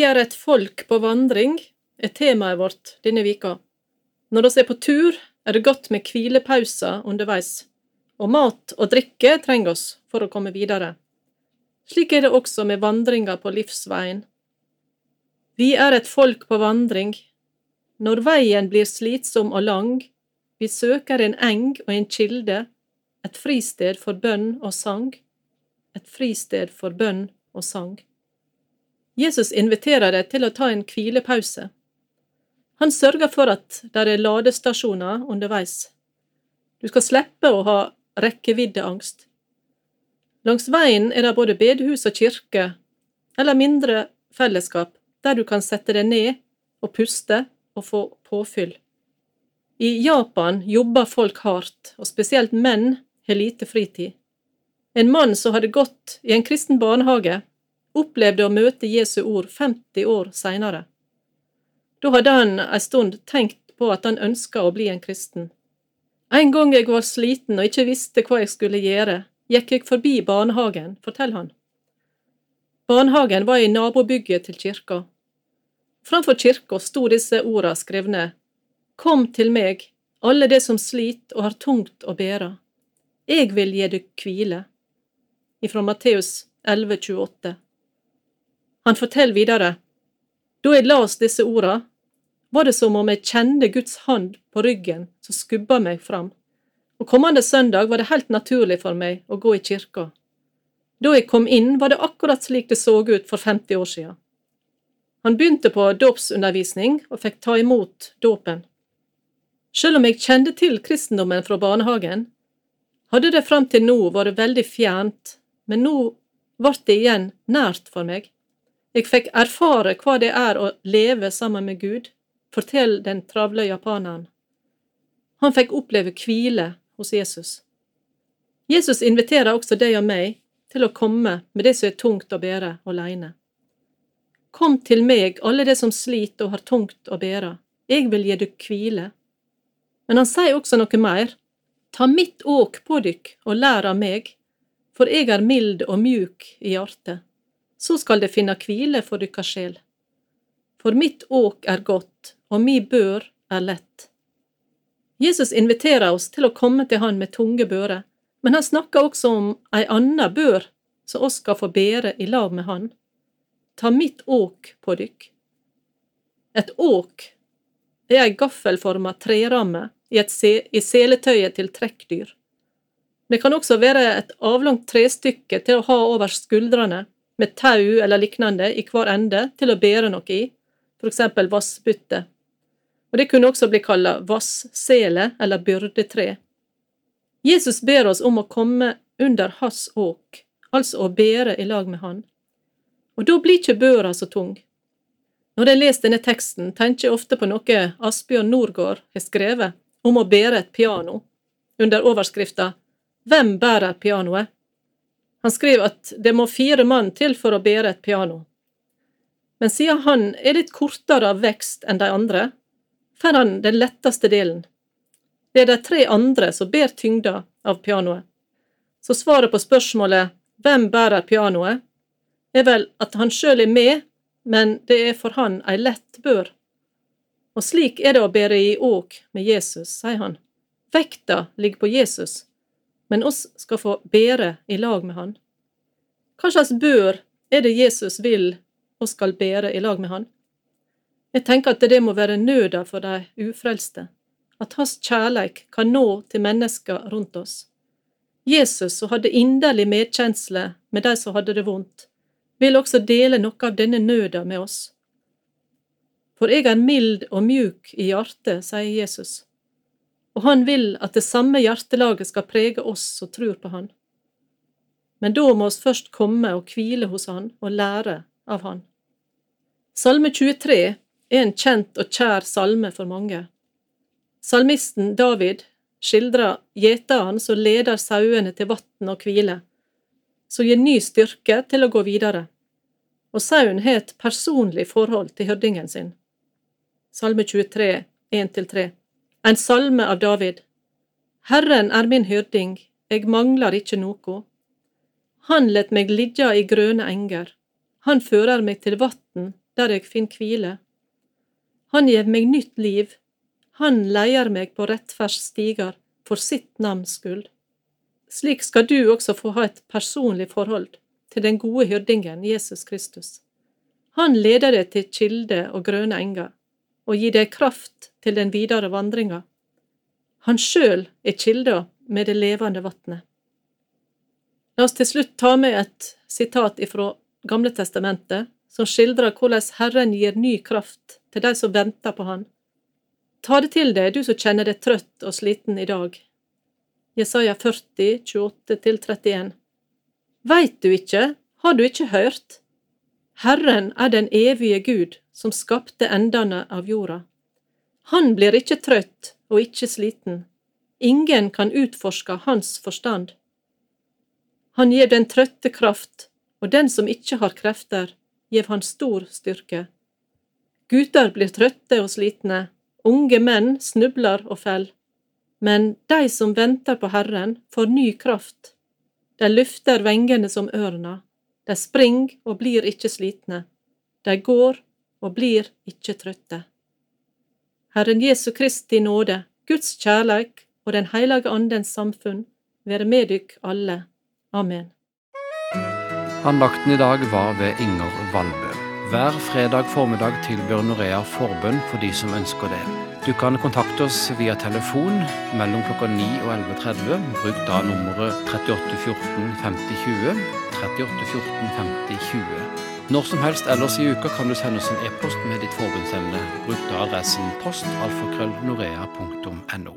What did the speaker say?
Vi er et folk på vandring, er temaet vårt denne vika. Når vi er på tur, er det godt med hvilepauser underveis, og mat og drikke trenger oss for å komme videre. Slik er det også med vandringa på livsveien. Vi er et folk på vandring. Når veien blir slitsom og lang, vi søker en eng og en kilde, et fristed for bønn og sang. Et fristed for bønn og sang. Jesus inviterer deg til å ta en hvilepause. Han sørger for at det er ladestasjoner underveis. Du skal slippe å ha rekkeviddeangst. Langs veien er det både bedehus og kirke, eller mindre fellesskap, der du kan sette deg ned og puste og få påfyll. I Japan jobber folk hardt, og spesielt menn har lite fritid. En mann som hadde gått i en kristen barnehage, opplevde å møte Jesu ord 50 år seinere. Da hadde han ei stund tenkt på at han ønska å bli en kristen. En gang jeg var sliten og ikke visste hva jeg skulle gjøre, gikk jeg forbi barnehagen, forteller han. Barnehagen var i nabobygget til kirka. Framfor kirka sto disse orda skrevne Kom til meg, alle de som sliter og har tungt å bære. Jeg vil gi dykk hvile. Ifra Matteus 11,28. Han forteller videre. Da jeg las disse orda, var det som om jeg kjente Guds hand på ryggen som skubba meg fram, og kommende søndag var det helt naturlig for meg å gå i kirka. Da jeg kom inn, var det akkurat slik det så ut for 50 år siden. Han begynte på dåpsundervisning og fikk ta imot dåpen. Selv om jeg kjente til kristendommen fra barnehagen, hadde det fram til nå vært veldig fjernt, men nå ble det igjen nært for meg. Jeg fikk erfare hva det er å leve sammen med Gud, forteller den travle japaneren. Han fikk oppleve hvile hos Jesus. Jesus inviterer også deg og meg til å komme med det som er tungt å bære alene. Kom til meg, alle de som sliter og har tungt å bære, jeg vil gi dykk hvile. Men han sier også noe mer. Ta mitt åk på dykk og lær av meg, for jeg er mild og mjuk i hjertet så skal det finne hvile for dykkar sjel. For mitt åk er godt, og mi bør er lett. Jesus inviterer oss til å komme til Han med tunge bører, men han snakker også om ei anna bør som oss skal få bære i lag med Han. Ta mitt åk på dykk. Et åk er ei gaffelforma treramme i, se i seletøyet til trekkdyr. Det kan også være et avlangt trestykke til å ha over skuldrene med tau eller lignende i hver ende til å bære noe i, for eksempel vassbytte. Og det kunne også bli kalla vassele eller byrdetre. Jesus ber oss om å komme under hans åk, altså å bære i lag med han. Og da blir ikke børa så tung. Når jeg leser denne teksten, tenker jeg ofte på noe Asbjørn Norgård har skrevet om å bære et piano, under overskrifta Hvem bærer pianoet? Han skriver at det må fire mann til for å bære et piano. Men siden han er litt kortere av vekst enn de andre, får han den letteste delen. Det er de tre andre som bærer tyngda av pianoet. Så svaret på spørsmålet hvem bærer pianoet, er vel at han sjøl er med, men det er for han ei lett bør. Og slik er det å bære i åk med Jesus, sier han. Vekta ligger på Jesus men oss skal få bære i lag med Han. Hva slags bør er det Jesus vil oss skal bære i lag med Han? Jeg tenker at det må være nøda for de ufrelste, at Hans kjærleik kan nå til mennesker rundt oss. Jesus, som hadde inderlig medkjensle med de som hadde det vondt, vil også dele noe av denne nøda med oss. For jeg er mild og mjuk i hjertet, sier Jesus og han vil at det samme hjertelaget skal prege oss som tror på han. Men da må oss først komme og hvile hos han og lære av han. Salme 23 er en kjent og kjær salme for mange. Salmisten David skildrer gjeteren som leder sauene til vann og hvile, som gir ny styrke til å gå videre, og sauen har et personlig forhold til hyrdingen sin. Salme 23, 1-3 en salme av David. Herren er min hyrding, eg manglar ikkje noko. Han let meg ligge i grøne enger, han fører meg til vatn der jeg finner hvile. Han gjev meg nytt liv, han leier meg på rettferds stiger for sitt navns skyld. Slik skal du også få ha et personlig forhold til den gode hyrdingen Jesus Kristus. Han leder deg til kilde og grønne enger, og gir deg kraft til den videre vandringa. Han sjøl er kilda med det levende vatnet. La oss til slutt ta med et sitat ifra Gamle testamentet, som skildrer hvordan Herren gir ny kraft til de som venter på Han. Ta det til deg, du som kjenner deg trøtt og sliten i dag. Jesaja 40, 28–31 Veit du ikke, har du ikke hørt? Herren er den evige Gud, som skapte endene av jorda. Han blir ikke trøtt og ikke sliten. Ingen kan utforske hans forstand. Han gir den trøtte kraft, og den som ikke har krefter, gjev han stor styrke. Gutar blir trøtte og slitne, unge menn snubler og fell. Men de som venter på Herren, får ny kraft. De løfter vengene som ørna, de springer og blir ikke slitne, de går og blir ikke trøtte. Herren Jesu Kristi nåde, Guds kjærleik og Den heilage Andens samfunn være med dykk alle. Amen. Andakten i dag var ved Inger Valbø. Hver fredag formiddag tilbyr Norea forbønn for de som ønsker det. Du kan kontakte oss via telefon mellom klokka 9 og 11.30. Bruk da nummeret 3814 5020. 3814 5020. Når som helst ellers i uka kan du sende oss en e-post med ditt forbundsemne. Bruk da adressen post alfakrøllnorea.no.